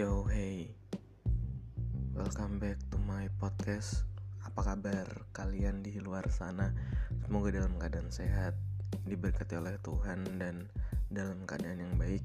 Yo hey. Welcome back to my podcast. Apa kabar kalian di luar sana? Semoga dalam keadaan sehat Diberkati oleh Tuhan dan dalam keadaan yang baik.